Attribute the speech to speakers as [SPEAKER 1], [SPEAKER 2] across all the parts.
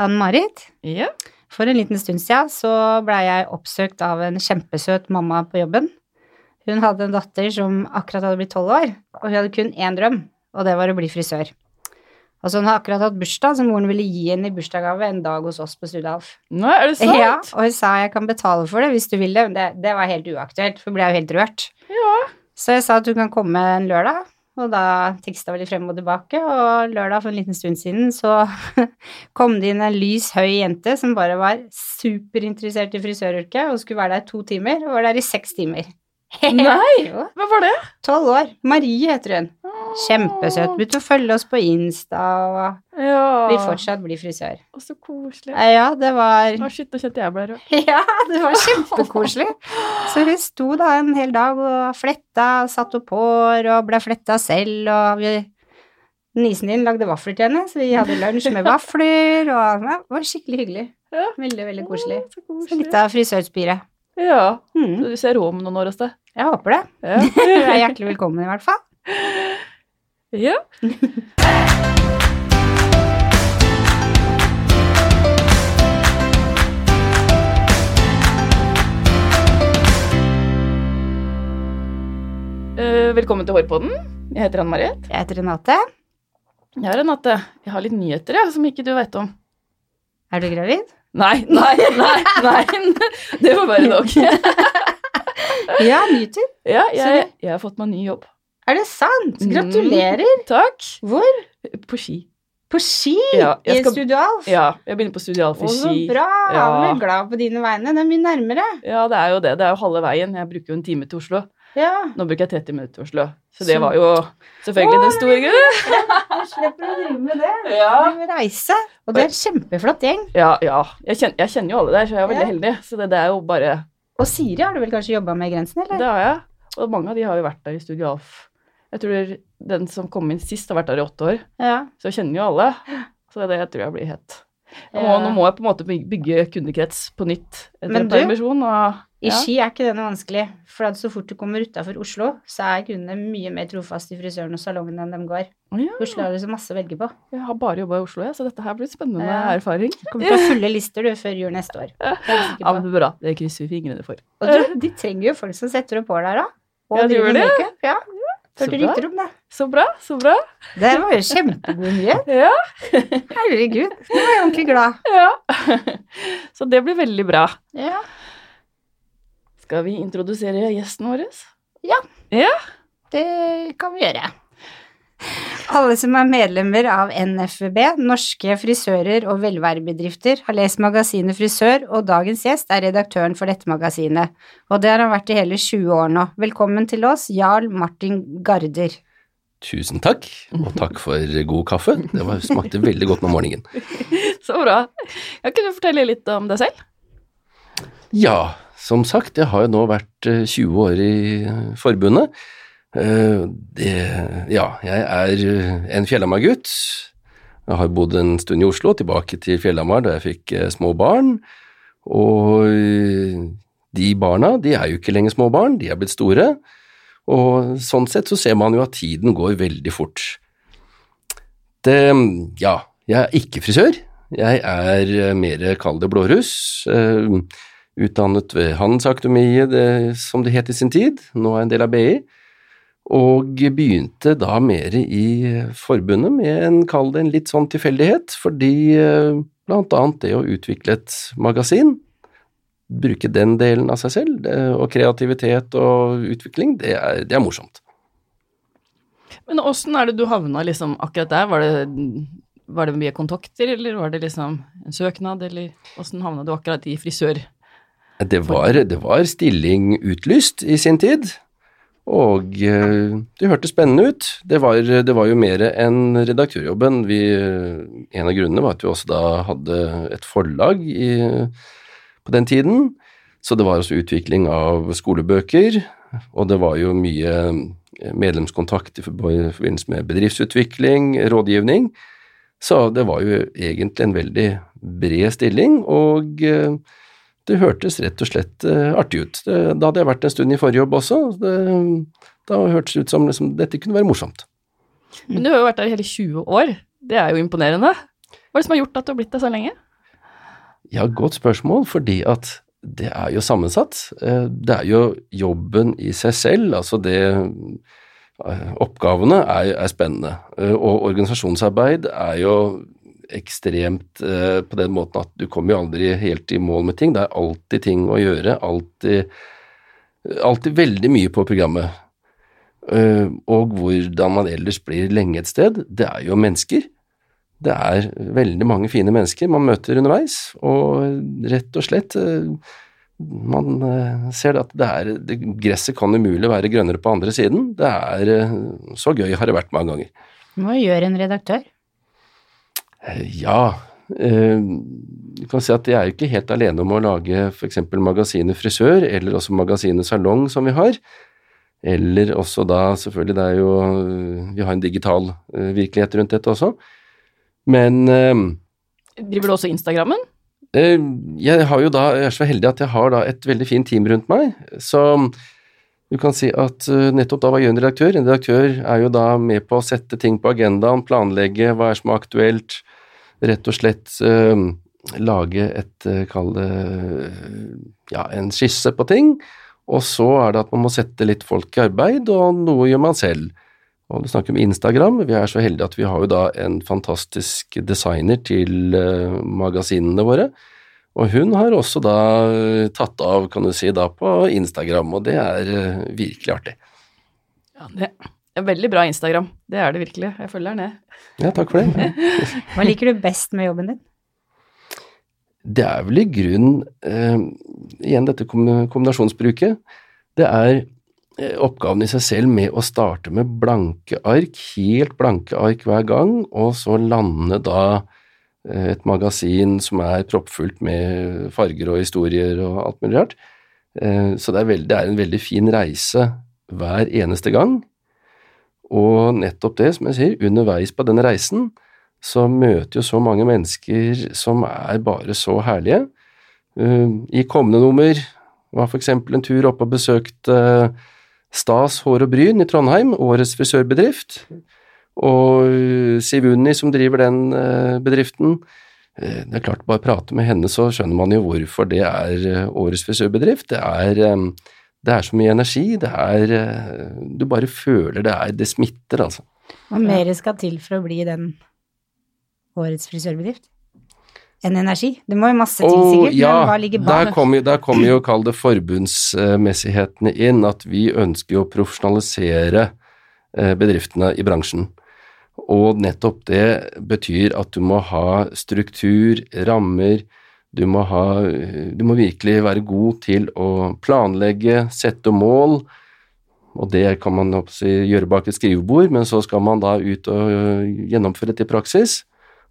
[SPEAKER 1] Ann-Marit.
[SPEAKER 2] Ja.
[SPEAKER 1] For en liten stund siden så blei jeg oppsøkt av en kjempesøt mamma på jobben. Hun hadde en datter som akkurat hadde blitt tolv år, og hun hadde kun én drøm, og det var å bli frisør. Altså hun har akkurat hatt bursdag, så moren ville gi henne i bursdagsgave en dag hos oss på Studalf.
[SPEAKER 2] Nå, er det sant?
[SPEAKER 1] Ja, og hun sa jeg kan betale for det hvis du vil det, men det, det var helt uaktuelt, for hun ble jo helt rørt.
[SPEAKER 2] Ja.
[SPEAKER 1] Så jeg sa at hun kan komme en lørdag, og da teksta vi litt frem og tilbake, og lørdag for en liten stund siden så kom det inn en lys, høy jente som bare var superinteressert i frisøryrket og skulle være der i to timer, og var der i seks timer.
[SPEAKER 2] Nei, hva var det?
[SPEAKER 1] Tolv år. Marie heter hun. Kjempesøt. Begynte å følge oss på Insta og
[SPEAKER 2] Ja.
[SPEAKER 1] vil fortsatt bli frisør.
[SPEAKER 2] Og så koselig.
[SPEAKER 1] Eh, Ja, det var
[SPEAKER 2] Å, shit, nå kjente jeg ble rød.
[SPEAKER 1] Ja, det var kjempekoselig. Så hun sto da en hel dag og fletta, satt opp hår og ble fletta selv, og vi Nisen din lagde vafler til henne, så vi hadde lunsj med vafler, og det var skikkelig hyggelig.
[SPEAKER 2] Ja.
[SPEAKER 1] Veldig, veldig koselig.
[SPEAKER 2] Så
[SPEAKER 1] Så litt av frisørspire.
[SPEAKER 2] Ja.
[SPEAKER 1] Mm,
[SPEAKER 2] Så du ser rå om noen år hos deg?
[SPEAKER 1] jeg håper det.
[SPEAKER 2] Ja.
[SPEAKER 1] Du er hjertelig velkommen, i hvert fall.
[SPEAKER 2] ja. Eh, velkommen til Hårpodden. Jeg heter Anne Marit.
[SPEAKER 1] Jeg heter Renate.
[SPEAKER 2] Ja, Renate. Jeg har litt nyheter jeg, som ikke du vet om.
[SPEAKER 1] Er du gravid?
[SPEAKER 2] Nei, nei, nei, nei. Det får være nok.
[SPEAKER 1] Ja, nyter.
[SPEAKER 2] Ja, jeg, jeg har fått meg ny jobb.
[SPEAKER 1] Er det sant?
[SPEAKER 2] Mm.
[SPEAKER 1] Gratulerer.
[SPEAKER 2] Takk.
[SPEAKER 1] Hvor?
[SPEAKER 2] På ski.
[SPEAKER 1] På ski?
[SPEAKER 2] Ja,
[SPEAKER 1] I
[SPEAKER 2] skal-
[SPEAKER 1] Studio Alf?
[SPEAKER 2] Ja, jeg begynner på Studio Alf
[SPEAKER 1] i
[SPEAKER 2] i
[SPEAKER 1] så
[SPEAKER 2] ski.
[SPEAKER 1] bra.
[SPEAKER 2] Ja.
[SPEAKER 1] Jeg er glad på dine vegne. Det er mye nærmere.
[SPEAKER 2] Ja, det er jo det. Det er jo halve veien. Jeg bruker jo en time til Oslo.
[SPEAKER 1] Ja.
[SPEAKER 2] Nå bruker jeg 30 minutter i Oslo. Så det var jo selvfølgelig
[SPEAKER 1] Åh,
[SPEAKER 2] den store grunnen.
[SPEAKER 1] Du slipper å drive med det.
[SPEAKER 2] Ja.
[SPEAKER 1] Du reise. Og det er en kjempeflott gjeng.
[SPEAKER 2] Ja, ja. Jeg kjenner, jeg kjenner jo alle der, så jeg er veldig
[SPEAKER 1] Ja.
[SPEAKER 2] heldig. Så det, det er jo bare
[SPEAKER 1] Og Siri har du vel kanskje jobba med i Grensen, eller?
[SPEAKER 2] Det har jeg. Og mange av de har jo vært der i Studio Alf. Jeg tror den som kom inn sist, har vært der i åtte år.
[SPEAKER 1] Ja.
[SPEAKER 2] Så jeg kjenner jo alle. Så det tror jeg blir helt jeg må, Nå må jeg på en måte bygge kundekrets på nytt etter
[SPEAKER 1] Men du,
[SPEAKER 2] permisjon. Og,
[SPEAKER 1] I. Ski er ikke det noe vanskelig, for at så fort du kommer utafor Oslo, så er kundene mye mer trofaste i frisøren og salongen enn de går.
[SPEAKER 2] Å ja.
[SPEAKER 1] Oslo har du så masse å velge på.
[SPEAKER 2] Jeg har bare jobba i Oslo, jeg, så dette her blir spennende
[SPEAKER 1] Ja.
[SPEAKER 2] erfaring.
[SPEAKER 1] Kommer til å fulle lister du før jul neste år.
[SPEAKER 2] Ja, men det er bra. Det krysser vi fingrene for.
[SPEAKER 1] Og du, de trenger jo folk som setter opp hår der òg. Og
[SPEAKER 2] Ja,
[SPEAKER 1] driver
[SPEAKER 2] det.
[SPEAKER 1] makeup. Ja.
[SPEAKER 2] Så
[SPEAKER 1] Hørte rykter om det.
[SPEAKER 2] Så bra, så bra.
[SPEAKER 1] Det var jo kjempegod nyhet.
[SPEAKER 2] Ja.
[SPEAKER 1] Herregud, nå er jeg ordentlig glad.
[SPEAKER 2] ja. Så det blir veldig bra.
[SPEAKER 1] Ja.
[SPEAKER 2] Skal vi introdusere gjesten vår? Ja. ja.
[SPEAKER 1] Det kan vi gjøre. Alle som er medlemmer av NFB, Norske frisører og velværebedrifter, har lest magasinet Frisør, og dagens gjest er redaktøren for dette magasinet. Og det har han vært i hele 20 år nå. Velkommen til oss, Jarl Martin Garder.
[SPEAKER 3] Tusen takk, og takk for god kaffe. Det var, smakte veldig godt om morgenen.
[SPEAKER 2] Så bra. Kan ikke du fortelle litt om deg selv?
[SPEAKER 3] Ja, som sagt, jeg har jo nå vært eh, 20 år i eh, forbundet. Eh, Det, ja, jeg er eh, en Fjellhamar-gutt. Jeg har bodd en stund i Oslo, tilbake til Fjellhamar da jeg fikk eh, små barn. Og de barna, de er jo ikke lenger små barn, de er blitt store. Og sånn sett så ser man jo at tiden går veldig fort. Det, ja, jeg er ikke frisør. Jeg er mer, kall det blåruss. Utdannet ved Handelsakademiet, som det het i sin tid, nå er jeg en del av BI. Og begynte da mer i forbundet med en, kall det en litt sånn tilfeldighet, fordi eh, blant annet det å utvikle et magasin, bruke den delen av seg selv, og kreativitet og utvikling, det er, det er morsomt.
[SPEAKER 2] Men åssen er det du havna liksom akkurat der? Var det, var det mye kontakter, eller var det liksom en søknad, eller åssen havna du akkurat i frisør?
[SPEAKER 3] Det var, det var stilling utlyst i sin tid, og eh, det hørtes spennende ut. Det var, det var jo mer enn redaktørjobben. Vi, en av grunnene var at vi også da hadde et forlag i, på den tiden, så det var også utvikling av skolebøker, og det var jo mye medlemskontakt i forbindelse med bedriftsutvikling, rådgivning. Så det var jo egentlig en veldig bred stilling, og eh, det hørtes rett og slett eh, artig ut. Det, da hadde jeg vært en stund i forrige jobb også. Det, da hørtes det ut som liksom, dette kunne være morsomt.
[SPEAKER 2] Men du har jo vært der i hele 20 år. Det er jo imponerende. Hva er det som har gjort at du har blitt der så lenge?
[SPEAKER 3] Ja, godt spørsmål, fordi at det er jo sammensatt. Eh, det er jo jobben i seg selv, altså det eh, Oppgavene er, er spennende, og organisasjonsarbeid er jo ekstremt på den måten at du kommer jo aldri helt i mål med ting. Det er alltid ting å gjøre, alltid, alltid veldig mye på programmet. Og hvordan man ellers blir lenge et sted, det er jo mennesker det er veldig mange fine mennesker man møter underveis, og rett og slett eh, man eh, ser at det er det, Gresset kan umulig være grønnere på andre siden. Det er eh, Så gøy har det vært mange ganger.
[SPEAKER 1] Hva gjør en redaktør?
[SPEAKER 3] Ja, du kan si at jeg er jo ikke helt alene om å lage f.eks. magasinet Frisør, eller også magasinet Salong som vi har. Eller også da, selvfølgelig, det er jo Vi har en digital virkelighet rundt dette også. Men
[SPEAKER 2] Driver du også Instagrammen?
[SPEAKER 3] Jeg har jo da, jeg er så heldig at jeg har da et veldig fint team rundt meg. Så du kan si at nettopp da var jeg en redaktør. En redaktør er jo da med på å sette ting på agendaen, planlegge hva er som er aktuelt, rett og slett lage et, kall det, ja, en skisse på ting. Og så er det at man må sette litt folk i arbeid, og noe gjør man selv. Og du snakker om Instagram. Vi er så heldige at vi har jo da en fantastisk designer til uh, magasinene våre. Og hun har også da tatt av, kan du si, da på Instagram, og det er virkelig artig.
[SPEAKER 2] Ja, det er veldig bra Instagram. Det er det virkelig. Jeg følger den, jeg.
[SPEAKER 3] Ja, takk for det.
[SPEAKER 1] Hva liker du best med jobben din?
[SPEAKER 3] Det er vel i grunn Igjen dette kombinasjonsbruket. Det er Eh, oppgaven i seg selv med å starte med blanke ark, helt blanke ark hver gang, og så lande da eh, et magasin som er proppfullt med farger og historier og alt mulig rart. Eh, så det er, veldig, det er, en veldig fin reise hver eneste gang. Og nettopp det, som jeg sier, underveis på den reisen så møter jo så mange mennesker som er bare så herlige. I kommende nummer var eksempel en tur opp og besøkte Stas Hår og Bryn i Trondheim, årets frisørbedrift. Og Sivuni, som driver den eh, bedriften. Eh, det er klart, bare prate med henne, så skjønner man jo hvorfor det er eh, årets frisørbedrift. Det er, det er så mye energi, det er Du bare føler det er Det smitter, altså.
[SPEAKER 1] Hva mer skal til for å bli den årets frisørbedrift? Enn energi? Det må jo masse til, sikkert,
[SPEAKER 3] ja, men hva ligger bak? Der kommer, der kom jo, kall det forbundsmessighetene inn, at vi ønsker å profesjonalisere eh, bedriftene i bransjen. Og nettopp det betyr at du må ha struktur, rammer, du må, ha, du må virkelig være god til å planlegge, sette mål, og det kan man gjøre bak et skrivebord, men så skal man da ut og gjennomføre det i praksis.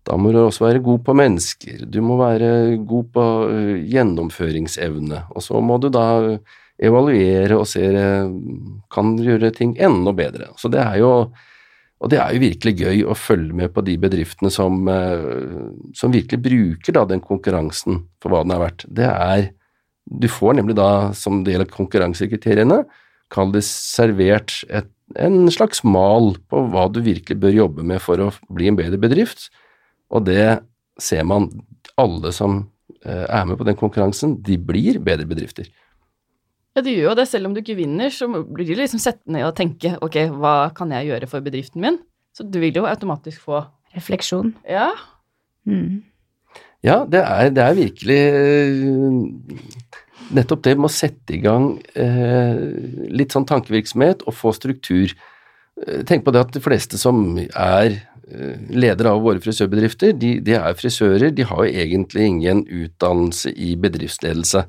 [SPEAKER 3] Da må du også være god på mennesker, du må være god på øh, gjennomføringsevne, og så må du da evaluere og se kan gjøre ting enda bedre. Så det er jo og det er jo virkelig gøy å følge med på de bedriftene som, øh, som virkelig bruker da den konkurransen for hva den er verdt. Det er Du får nemlig da, som del av konkurransekriteriene, kall det servert et, en slags mal på hva du virkelig bør jobbe med for å bli en bedre bedrift. Og det ser man. Alle som eh, er med på den konkurransen, de blir bedre bedrifter.
[SPEAKER 2] Ja, det gjør jo det. Selv om du ikke vinner, så blir du liksom sett ned og tenke ok, hva kan jeg gjøre for bedriften min? Så du vil jo automatisk få
[SPEAKER 1] Refleksjon.
[SPEAKER 2] Ja.
[SPEAKER 1] Mm.
[SPEAKER 3] Ja, det er, det er, virkelig eh, nettopp det med å sette i gang eh, litt sånn tankevirksomhet og få struktur. Eh, tenk på det at de fleste som er Eh, ledere av våre frisørbedrifter, de, de, er frisører, de har jo egentlig ingen utdannelse i bedriftsledelse.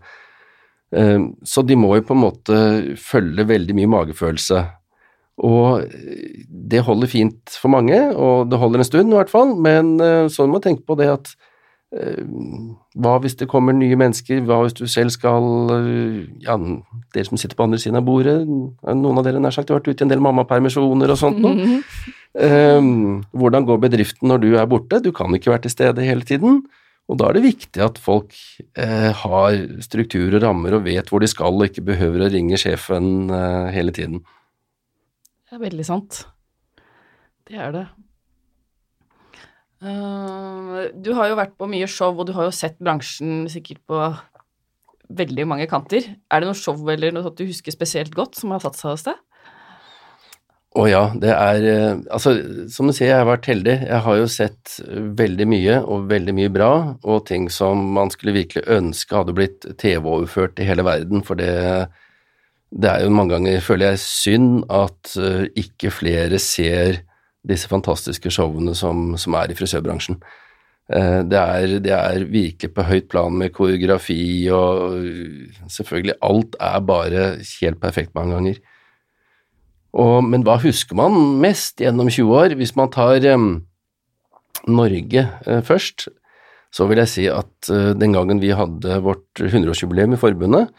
[SPEAKER 3] Eh, så de må jo på en måte følge veldig mye magefølelse. Og det holder fint for mange, og det holder en stund i hvert fall, men eh, så må tenke på det at hva hvis det kommer nye mennesker, hva hvis du selv skal Ja, dere som sitter på andre siden av bordet, noen av dere nær sagt har vært ute i en del mammapermisjoner og sånt noe. Mm -hmm. Um, hvordan går bedriften når du er borte? Du kan ikke være til stede hele tiden. Og da er det viktig at folk eh, har struktur og rammer og vet hvor de skal, og ikke behøver å ringe sjefen eh, hele tiden.
[SPEAKER 2] Det er veldig sant. Det er det. Uh, du har jo vært på mye show, og du har jo sett bransjen sikkert på veldig mange kanter. Er det noe show eller noe sånt du husker spesielt godt, som har satt seg hos deg?
[SPEAKER 3] Å ja, det er eh, Altså, som du sier, jeg har vært heldig. Jeg har jo sett veldig mye, og veldig mye bra, og ting som man skulle virkelig ønske hadde blitt TV-overført i hele verden, for det, det er jo mange ganger, føler jeg, synd at eh, ikke flere ser disse fantastiske showene som, som er i frisørbransjen. Eh, det er, det er, virkelig på høyt plan med koreografi og selvfølgelig alt er bare helt perfekt mange ganger. Og, men hva husker man mest gjennom 20 år? Hvis man tar um, Norge uh, først, så vil jeg si at uh, den gangen vi hadde vårt 100-årsjubileum i forbundet,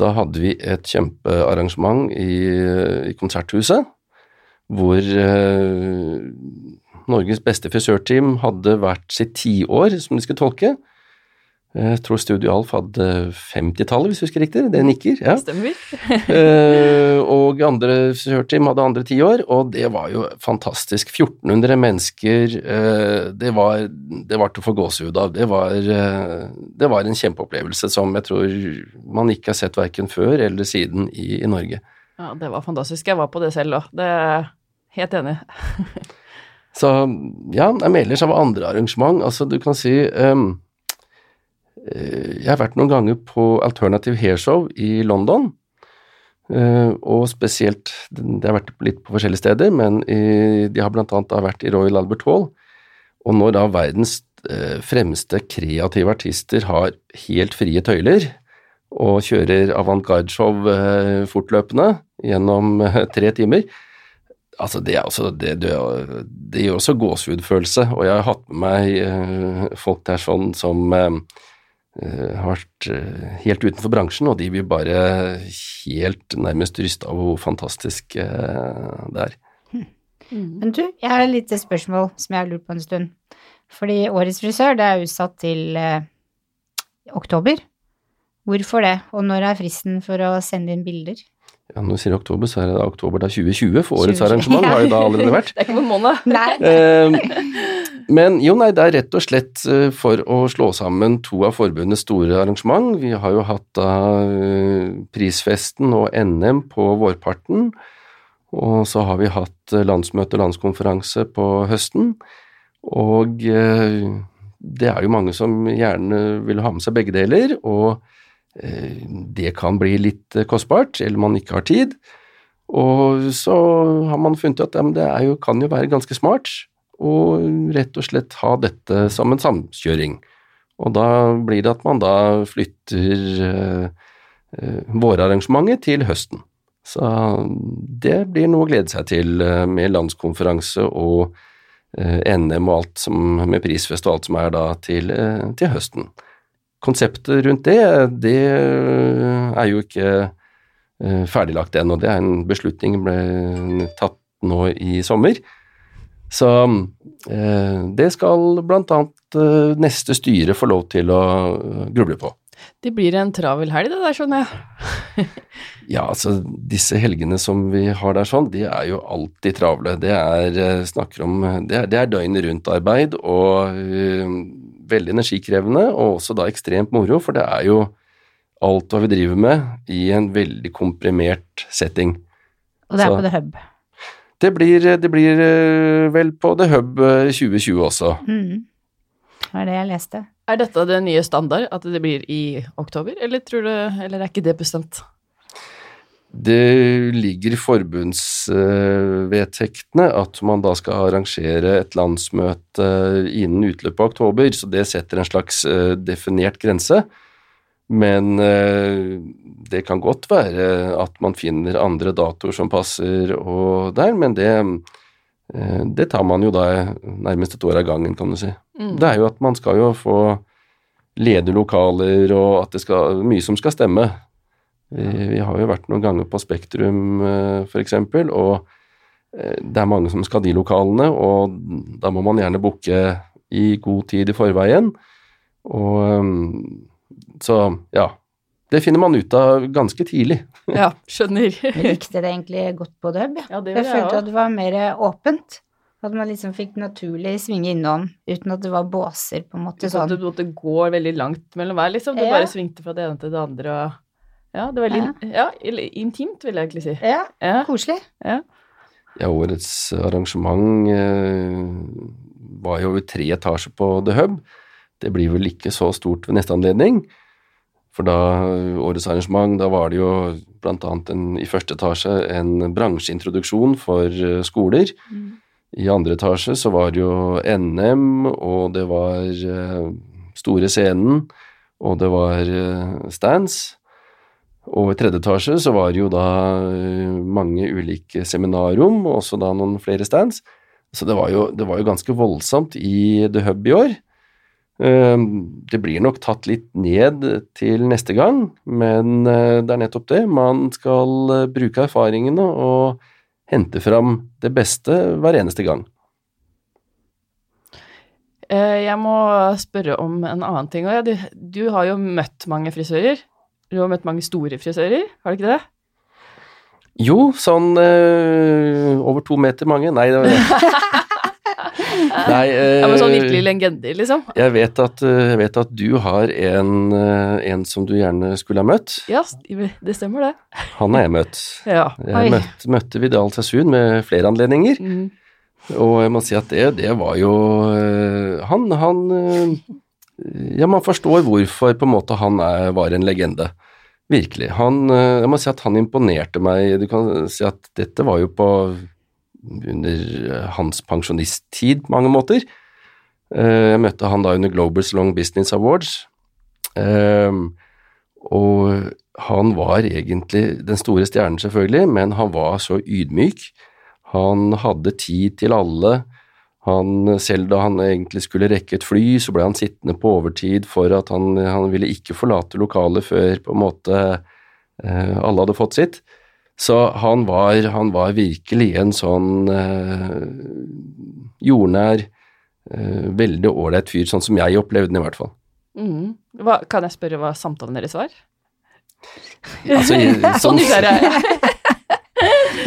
[SPEAKER 3] da hadde vi et kjempearrangement i, i Konserthuset, hvor uh, Norges beste frisørteam hadde hvert sitt tiår, som de skulle tolke. Jeg tror Studio Alf hadde 50-tallet, hvis jeg husker riktig. Det nikker. ja.
[SPEAKER 2] Stemmer.
[SPEAKER 3] uh, og andre frisørteam hadde andre tiår, og det var jo fantastisk. 1400 mennesker. Uh, det, var, det, var, til å få gåsehud av. Det var, uh, det var, en kjempeopplevelse som jeg tror man ikke har sett verken før eller siden i, i Norge.
[SPEAKER 2] Ja, det var fantastisk. Jeg var på det selv òg. Det er helt enig.
[SPEAKER 3] Så ja, men ellers av andre arrangement, altså du kan si um, Jeg har vært noen ganger på Alternative Hair Show i London. Uh, og spesielt Det har vært litt på forskjellige steder, men de har annet vært i Royal Albert Hall. Og når da verdens uh, fremste kreative artister har helt frie tøyler og kjører avantgarde-show fortløpende gjennom tre timer, Altså, det, også, det, det, det gir også gåsehudfølelse, og jeg har hatt med meg folk der sånn som har vært uh, helt utenfor bransjen, og de blir bare helt nærmest rysta av hvor fantastisk det er.
[SPEAKER 1] Hmm. Men du, jeg har et lite spørsmål som jeg har lurt på en stund. Fordi Årets frisør, det er utsatt til oktober. Hvorfor det, og når er fristen for å sende inn bilder?
[SPEAKER 3] Ja, Når du sier oktober, så er det oktober da 2020, for årets 2020. arrangement har jo da allerede vært.
[SPEAKER 2] det er ikke på måned.
[SPEAKER 1] Nei.
[SPEAKER 3] Eh, men jo, nei, det er rett og slett eh, for å slå sammen to av forbundets store arrangement. Vi har jo hatt da eh, prisfesten og NM på vårparten, og så har vi hatt landsmøte og landskonferanse på høsten. Og det er jo mange som gjerne vil ha med seg begge deler. og Eh, det kan bli litt eh, kostbart, eller man ikke har tid. Og så har man funnet ut at det jo, kan jo være ganske smart å rett og slett ha dette som en samkjøring. Og da blir det at man da flytter eh, eh, vårarrangementet til høsten. Så det blir noe å glede seg til med landskonferanse og eh, NM og alt som med prisfest og alt som er da til, eh, til høsten konseptet rundt det, det er jo ikke ferdiglagt ennå. Det er en beslutning ble tatt nå i sommer. Så uh, det skal annet uh, neste styre få lov til å gruble på.
[SPEAKER 2] Det blir en travel helg det der, skjønner jeg.
[SPEAKER 3] ja, altså disse helgene som vi har der sånn, de er jo alltid travle. Det er, snakker om, det er, det er døgnet rundt-arbeid og veldig energikrevende, og også da ekstremt moro, for det er jo alt hva vi driver med i en veldig komprimert setting.
[SPEAKER 1] Og det er Så, på The Hub?
[SPEAKER 3] Det blir, det blir, eh, vel på The Hub 2020 eh, også.
[SPEAKER 1] Mm. Det var det jeg leste.
[SPEAKER 2] Er dette det nye standard, at det blir i oktober, eller, du, eller er ikke det bestemt?
[SPEAKER 3] Det ligger i forbundsvedtektene at man da skal arrangere et landsmøte innen utløpet av oktober, så det setter en slags eh, definert grense. Men eh, det kan godt være at man finner andre datoer som passer og der, men det, eh, det tar man jo da nærmest et år av gangen, kan du si. Mm. Det er jo at man skal jo få lede lokaler, og at det skal mye som skal stemme. Vi, vi, har jo vært noen ganger på Spektrum uh, f.eks., og det er mange som skal de lokalene, og da må man gjerne booke i god tid i forveien. Og så, ja. Det finner man ut av ganske tidlig.
[SPEAKER 2] ja, skjønner.
[SPEAKER 1] Jeg likte det egentlig godt på Dub.
[SPEAKER 2] Ja, det
[SPEAKER 1] jeg følte at det var mer åpent. At man liksom fikk naturlig svinge innom uten at det var båser, på en måte.
[SPEAKER 2] Sånn at du måtte gå veldig langt mellom hver, liksom. Du
[SPEAKER 1] Ja.
[SPEAKER 2] bare svingte fra det ene til det andre og Ja, det var veldig ja. ja, intimt, vil jeg egentlig si.
[SPEAKER 1] Ja,
[SPEAKER 2] Ja.
[SPEAKER 1] koselig.
[SPEAKER 2] ja.
[SPEAKER 3] Ja, årets arrangement eh, var jo over tre etasjer på The Hub. Det blir vel ikke så stort ved neste anledning. For da årets arrangement, da var det jo annet i første etasje en bransjeintroduksjon for skoler. skoler. I andre etasje så var det jo NM, og det var eh, store scenen, og det var eh, stands. Og i tredje etasje så var det jo da eh, mange ulike seminarrom, og også da noen flere stands. Så det var jo, det var jo ganske voldsomt i The Hub i år. Eh, Det blir nok tatt litt ned til neste gang, men eh, det er nettopp det. Man skal eh, bruke erfaringene og hente fram det beste hver eneste gang.
[SPEAKER 2] Eh, Jeg må spørre om en annen ting. Du, du har jo møtt mange frisører. Du har møtt mange store frisører, har du ikke det?
[SPEAKER 3] Jo, sånn over to meter mange. Nei, det var Nei, eh,
[SPEAKER 2] Ja, men sånn virkelig legender, liksom.
[SPEAKER 3] jeg, vet at, eh, jeg vet at du har en, eh, en som du gjerne skulle ha møtt.
[SPEAKER 2] Ja, det stemmer det.
[SPEAKER 3] Han har jeg møtt.
[SPEAKER 2] Ja.
[SPEAKER 3] Jeg møtte, møtte Vidal Sassoon med flere anledninger,
[SPEAKER 2] Mm.
[SPEAKER 3] og jeg må si at det, det var jo eh, Han, han eh, Ja, man forstår hvorfor på en måte han er, var en legende. Virkelig. Han, eh, jeg må si at han imponerte meg. Du kan si at dette var jo på under eh, hans pensjonisttid på mange måter. Eh, Jeg møtte han da under Globals Long Business Awards. Ehm, og han var egentlig den store stjernen, selvfølgelig, men han var så ydmyk. Han hadde tid til alle. Han, selv da han egentlig skulle rekke et fly, så ble han sittende på overtid for at han, han ville ikke forlate lokalet før på en måte eh, alle hadde fått sitt. Så han var, han var virkelig en sånn eh, jordnær, eh, veldig ålreit fyr, sånn som jeg opplevde den i hvert fall.
[SPEAKER 2] Mm. Hva, kan jeg spørre hva samtalen deres var?
[SPEAKER 3] Altså, jeg-
[SPEAKER 2] Så
[SPEAKER 3] som,
[SPEAKER 2] nysgjerrig jeg.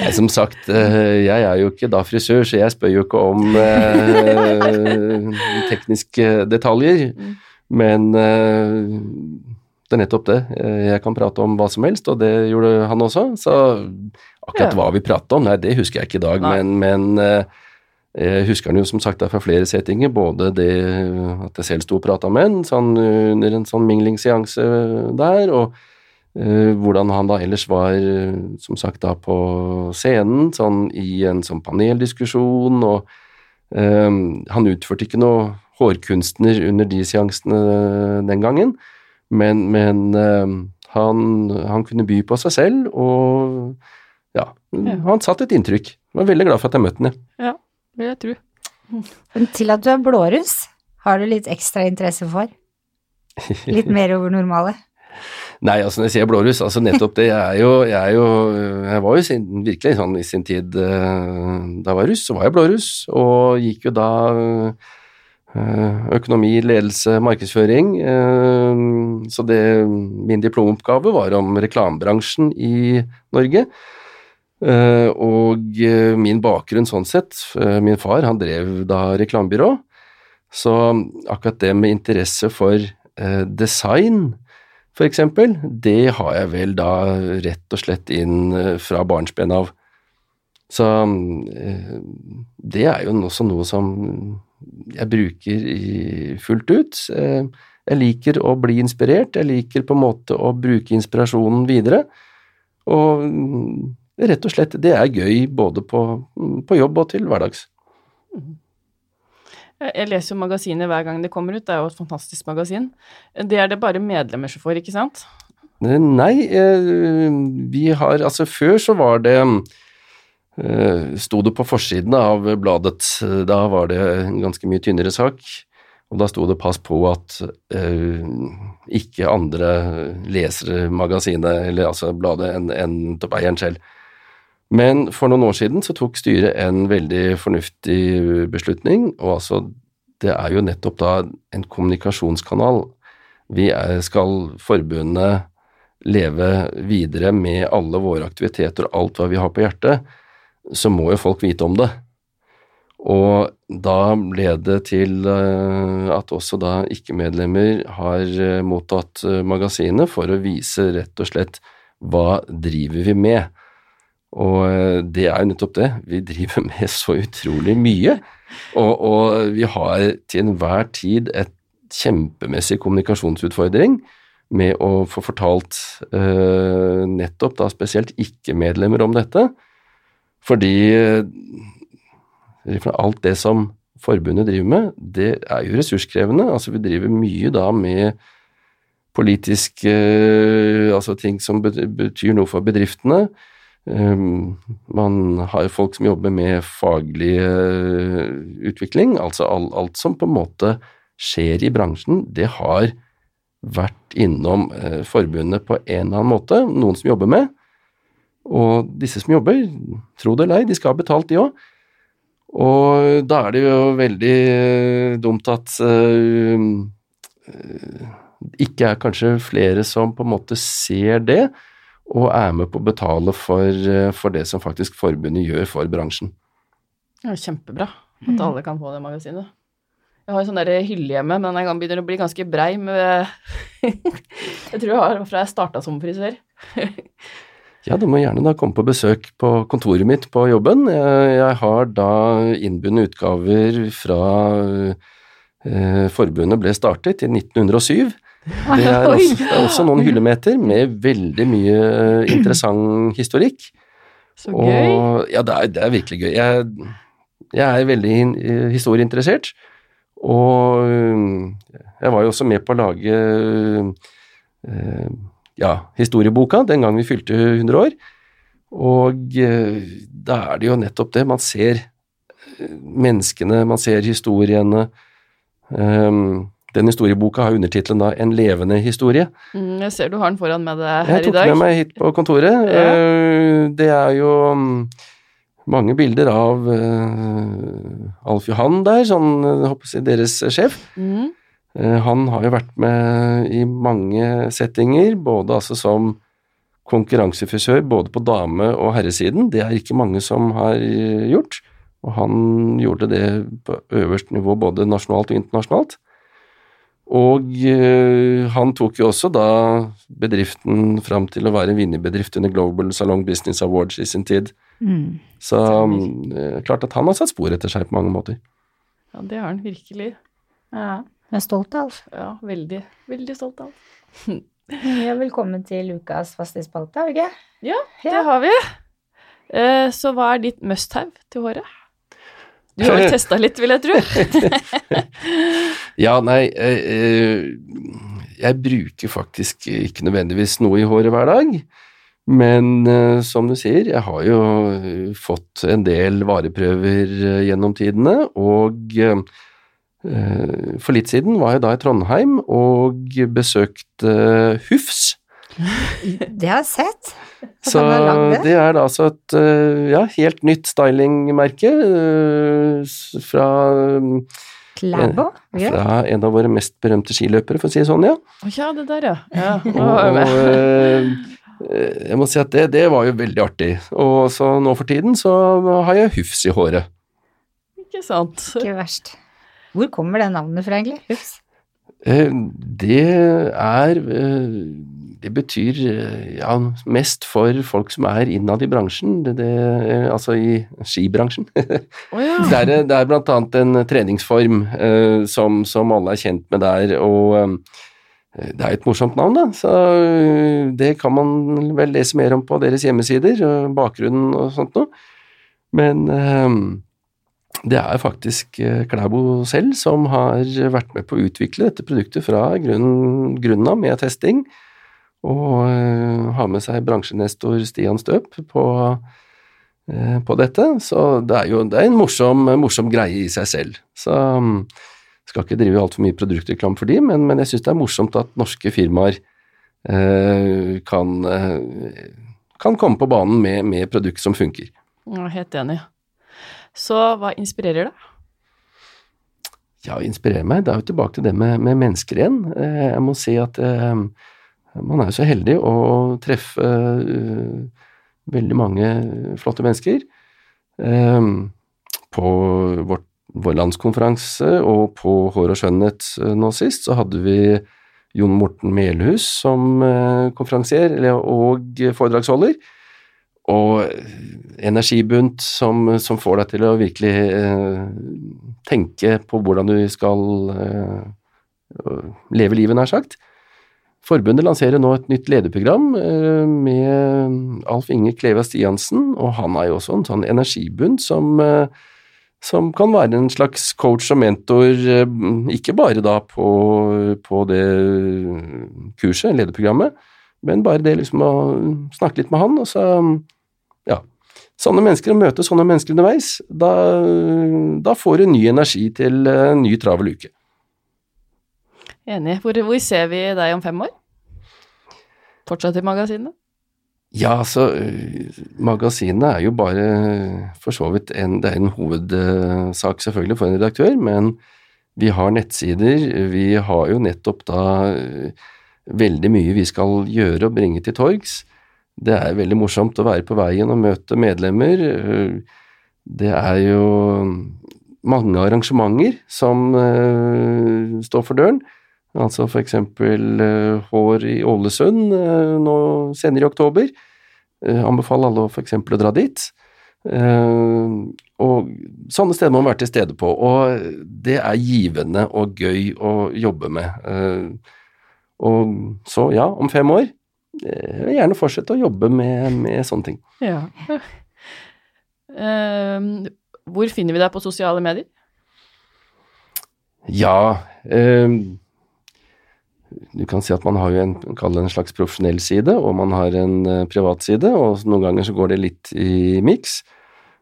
[SPEAKER 3] jeg, som sagt, eh, jeg er jo ikke da frisør, så jeg spør jo ikke om eh, tekniske detaljer.
[SPEAKER 2] Mm.
[SPEAKER 3] Men eh, det er nettopp det. Eh, Jeg kan prate om hva som helst, og det gjorde han også. Så akkurat hva vi pratet om, nei, det husker jeg ikke i dag,
[SPEAKER 2] Nei.
[SPEAKER 3] men, men eh, jeg husker han jo som sagt fra flere settinger, både det at jeg selv sto og prata med en sånn, under en sånn minglingsseanse der, og uh, hvordan han da ellers var, eh, som sagt da på scenen, sånn i en sånn paneldiskusjon, og um, han utførte ikke noe hårkunstner under de seansene den gangen, men, men eh, han, han kunne by på seg selv, og ja,
[SPEAKER 2] Ja.
[SPEAKER 3] han satte et inntrykk. Jeg var veldig glad for at jeg møtte ham.
[SPEAKER 2] Ja, vil jeg tro.
[SPEAKER 1] Men til at du er blåruss, har du litt ekstra interesse for? Litt mer over normale?
[SPEAKER 3] Nei, altså når jeg sier blåruss, altså nettopp det. Jeg er jo, jeg er jo Jeg var jo sin, virkelig sånn i sin tid eh, Da jeg var russ, så var jeg blåruss, og gikk jo da økonomi, ledelse, markedsføring. eh, Så det Min diplomoppgave var om reklamebransjen i Norge. Eh, Og eh, min bakgrunn sånn sett eh, Min far, han drev da reklamebyrå, så akkurat det med interesse for eh, design eksempel, det har jeg vel da rett og slett inn eh, fra barnsben av. Så eh, det er jo også noe som jeg bruker fullt ut. Eh, Jeg liker å bli inspirert, jeg liker på en måte å bruke inspirasjonen videre. Og mm, rett og slett, det er gøy både på, på jobb og til hverdags.
[SPEAKER 2] Jeg jeg leser jo magasinet hver gang det kommer ut, det er jo et fantastisk magasin. Det er det bare medlemmer som får, ikke sant?
[SPEAKER 3] Eh, Nei, eh, vi har Altså, før så var det eh, Sto det på forsiden av bladet. eh, Da var det en ganske mye tynnere sak. Og da sto det 'pass på at eh, ikke andre leser magasinet, eller altså bladet, enn en toppeieren selv. Men for noen år siden så tok styret en veldig fornuftig beslutning, og altså det er jo nettopp da en kommunikasjonskanal. Vi er, skal forbundet leve videre med alle våre aktiviteter og alt hva vi har på hjertet, så må jo folk vite om det. Og da ble det til eh, at også da ikke-medlemmer har eh, mottatt eh, magasinet for å vise rett og slett hva driver vi med. Og det er jo nettopp det, vi driver med så utrolig mye. Og, og vi har til enhver tid et kjempemessig kommunikasjonsutfordring med å få fortalt eh, nettopp da spesielt ikke-medlemmer om dette. Fordi eh, alt det som forbundet driver med, det er jo ressurskrevende. Altså vi driver mye da med politiske eh, altså ting som betyr noe for bedriftene. Um, man har jo folk som jobber med faglig eh, utvikling, altså alt som på en måte skjer i bransjen, det har vært innom forbundet på en eller annen måte, noen som jobber med. Og disse som jobber, tro det eller ei, de skal ha betalt de òg. Og da er det jo veldig eh, dumt at eh, eh, ikke er kanskje flere som på en måte ser det, og er med på å betale for, for det som faktisk forbundet gjør for bransjen.
[SPEAKER 2] Det er jo kjempebra at alle kan få det magasinet. Jeg har en sånn der hylle hjemme, men den gangen begynner å bli ganske brei med Jeg tror jeg har fra jeg starta som frisør.
[SPEAKER 3] Ja, du må gjerne da komme på besøk på kontoret mitt på jobben. Jeg, jeg har da innbundne utgaver fra eh, forbundet ble startet i 1907. Det er, også, det er også noen hyllemeter med veldig mye eh, interessant historikk.
[SPEAKER 2] Så gøy.
[SPEAKER 3] Og, ja, det er, det er virkelig gøy. Jeg, jeg er veldig eh, historieinteressert, og jeg var jo også med på å lage ja, historieboka den gang vi fylte 100 år. Og øh, da er det jo nettopp det. Man ser øh, menneskene, man ser historiene. Um, den historieboka har undertittelen 'En levende historie'.
[SPEAKER 2] Mm, jeg ser du har den foran med deg her i dag.
[SPEAKER 3] Jeg tok med meg hit på kontoret.
[SPEAKER 2] Ja.
[SPEAKER 3] Eh, Det er jo mm, mange bilder av eh, Alf Johan der, sånn, deres sjef.
[SPEAKER 2] Mm.
[SPEAKER 3] Eh, Han har jo vært med i mange settinger, både altså som konkurransefrisør både på dame- og herresiden. Det er ikke mange som har eh, gjort, og han gjorde det på øverst nivå både nasjonalt og internasjonalt. Og eh, han tok jo også da bedriften fram til å være en vinnerbedrift under Global Salon Business Awards i sin tid.
[SPEAKER 1] Mm.
[SPEAKER 3] Så klart at han har satt spor etter seg på mange måter.
[SPEAKER 2] Ja, det har han virkelig.
[SPEAKER 1] Ja, jeg er stolt av Alf.
[SPEAKER 2] Ja, veldig, veldig stolt av.
[SPEAKER 1] Ja, velkommen til ukas faste spalte, har vi ikke?
[SPEAKER 2] Ja,
[SPEAKER 1] Ja.
[SPEAKER 2] det har vi. Eh, så hva er ditt must have til håret? Du har vel testa litt, vil jeg tro.
[SPEAKER 3] Ja, nei, eh, eh, jeg bruker faktisk ikke nødvendigvis noe i håret hver dag. Men som du sier, jeg har jo fått en del vareprøver gjennom tidene, og for litt siden var jeg da i Trondheim og besøkte Hufs.
[SPEAKER 1] Det har jeg sett.
[SPEAKER 3] Så
[SPEAKER 1] det.
[SPEAKER 3] er da altså et eh, ja, helt nytt stylingmerke eh, fra,
[SPEAKER 1] Klæbo.
[SPEAKER 3] Fra en av våre mest berømte skiløpere, for å si det sånn, ja.
[SPEAKER 2] Ja, det der, ja. ja
[SPEAKER 3] Og, eh, eh, jeg må si at det, det var jo veldig artig. Og så nå for tiden så har jeg Hufs i håret.
[SPEAKER 2] Ikke sant.
[SPEAKER 1] Ikke verst. Hvor kommer det navnet fra, egentlig? Ups.
[SPEAKER 3] Eh, Det er eh, Det betyr eh, ja, mest for folk som er innad i bransjen, det, det, altså i skibransjen.
[SPEAKER 2] Oh, ja.
[SPEAKER 3] Det er, det er blant annet en treningsform eh, som, som alle er kjent med der, og det er et morsomt navn, da. Så det kan man vel lese mer om på deres hjemmesider, bakgrunnen og sånt noe. Men det er faktisk eh, Klæbo selv som har vært med på å utvikle dette produktet fra grunnen, av med testing, og eh, har med seg bransjenestor Stian Støp på eh, på dette, så det er jo det er en morsom, morsom greie i seg selv. Så um, skal ikke drive altfor mye produktreklame for de, men, men jeg syns det er morsomt at norske firmaer kan, kan komme på banen med, med produkt som funker.
[SPEAKER 2] Jeg er helt enig. Så hva inspirerer deg?
[SPEAKER 3] Ja, inspirerer meg. Det er jo tilbake til det med, med mennesker igjen. Eh, jeg må si at eh, man er jo så heldig å treffe eh, veldig mange flotte mennesker. På vårt, vår landskonferanse og på Hår og skjønnhet nå sist, så hadde vi Jon Morten Melhus som konferansier og foredragsholder. Og energibunt som, som, får deg til å virkelig eh, tenke på hvordan du skal eh, leve livet, nær sagt. Forbundet lanserer nå et nytt lederprogram eh, med Alf Inge Kleva Stiansen, og han er jo også en sånn energibunt som, eh, som kan være en slags coach og mentor, eh, ikke bare da på, på det kurset, lederprogrammet, men bare det liksom å snakke litt med han, og så sånne mennesker, å møte sånne mennesker underveis, da, da får du ny energi til en ny travel uke.
[SPEAKER 2] Enig. Hvor, hvor, ser vi deg om fem år? Fortsatt i magasinet?
[SPEAKER 3] Ja, altså Magasinet er jo bare for så vidt en, det er en hovedsak selvfølgelig for en redaktør, men vi har nettsider. Vi har jo nettopp da veldig mye vi skal gjøre og bringe til torgs. Det er veldig morsomt å være på veien og møte medlemmer. Det er jo mange arrangementer som uh, står for døren. Altså eksempel uh, Hår i Ålesund uh, nå senere i oktober. anbefaler alle for eksempel å dra dit. og sånne steder må man være til stede på, og det er givende og gøy å jobbe med. og så, ja, om fem år gjerne fortsette å jobbe med, med sånne ting.
[SPEAKER 2] Ja. Uh, hvor finner vi deg på sosiale medier?
[SPEAKER 3] Ja uh, Du kan si at man har jo en, en slags profesjonell side, og man har en uh, privat side, og noen ganger så går det litt i miks.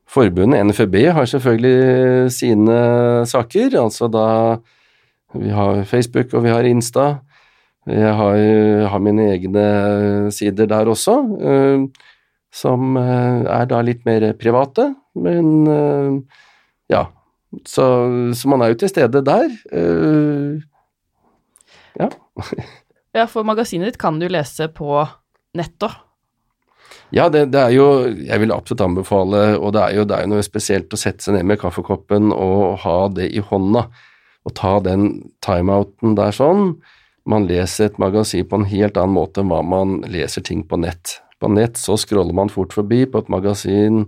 [SPEAKER 3] Forbundet, NFB, har selvfølgelig sine saker, altså da vi har Facebook og vi har Insta. Jeg har, har, mine egne sider der også, uh, som er da litt mer private, men ja. Så, så, man er jo til stede der. ja.
[SPEAKER 2] ja, for magasinet ditt kan du lese på nettet.
[SPEAKER 3] Ja, det, det, er jo Jeg vil absolutt anbefale, og det er, jo, det er jo noe spesielt å sette seg ned med kaffekoppen og ha det i hånda, og ta den timeouten der sånn man leser et magasin på en helt annen måte enn hva man leser ting på nett. På nett så scroller man fort forbi, på et magasin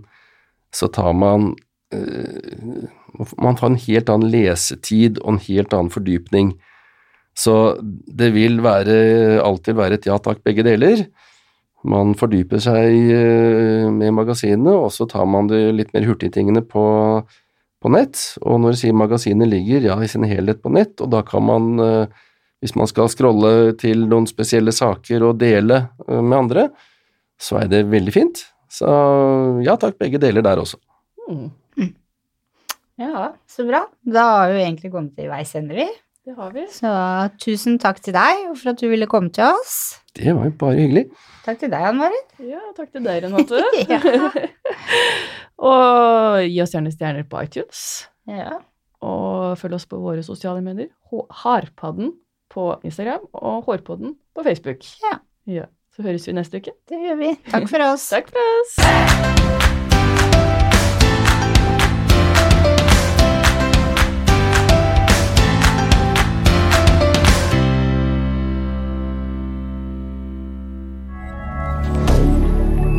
[SPEAKER 3] så tar man øh, Man får en helt annen lesetid og en helt annen fordypning. Så det vil være, alltid være et ja takk, begge deler. Man fordyper seg øh, med magasinene, og så tar man det litt mer hurtigtingene på, på nett. Og når du sier magasinet ligger ja, i sin helhet på nett, og da kan man øh, hvis man skal scrolle til noen spesielle saker og dele eh, med andre, så er det veldig fint. Så ja takk, begge deler der også. Mm.
[SPEAKER 1] mm. Ja, så bra. Da har vi egentlig kommet til veis ende, vi.
[SPEAKER 2] Det har vi.
[SPEAKER 1] Så tusen takk til deg for at du ville komme til oss.
[SPEAKER 3] Det var jo bare hyggelig.
[SPEAKER 1] Takk til deg, Ann Marit.
[SPEAKER 2] Ja, takk til deg, Renate. og gi oss gjerne stjerner på iTunes.
[SPEAKER 1] Ja.
[SPEAKER 2] Og følg oss på våre sosiale medier. Harpadden på Instagram og Hårpodden på Facebook.
[SPEAKER 1] Ja.
[SPEAKER 2] ja. Så høres vi neste uke.
[SPEAKER 1] Det gjør vi. Takk for oss.
[SPEAKER 2] Takk for oss.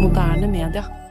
[SPEAKER 4] Moderne media.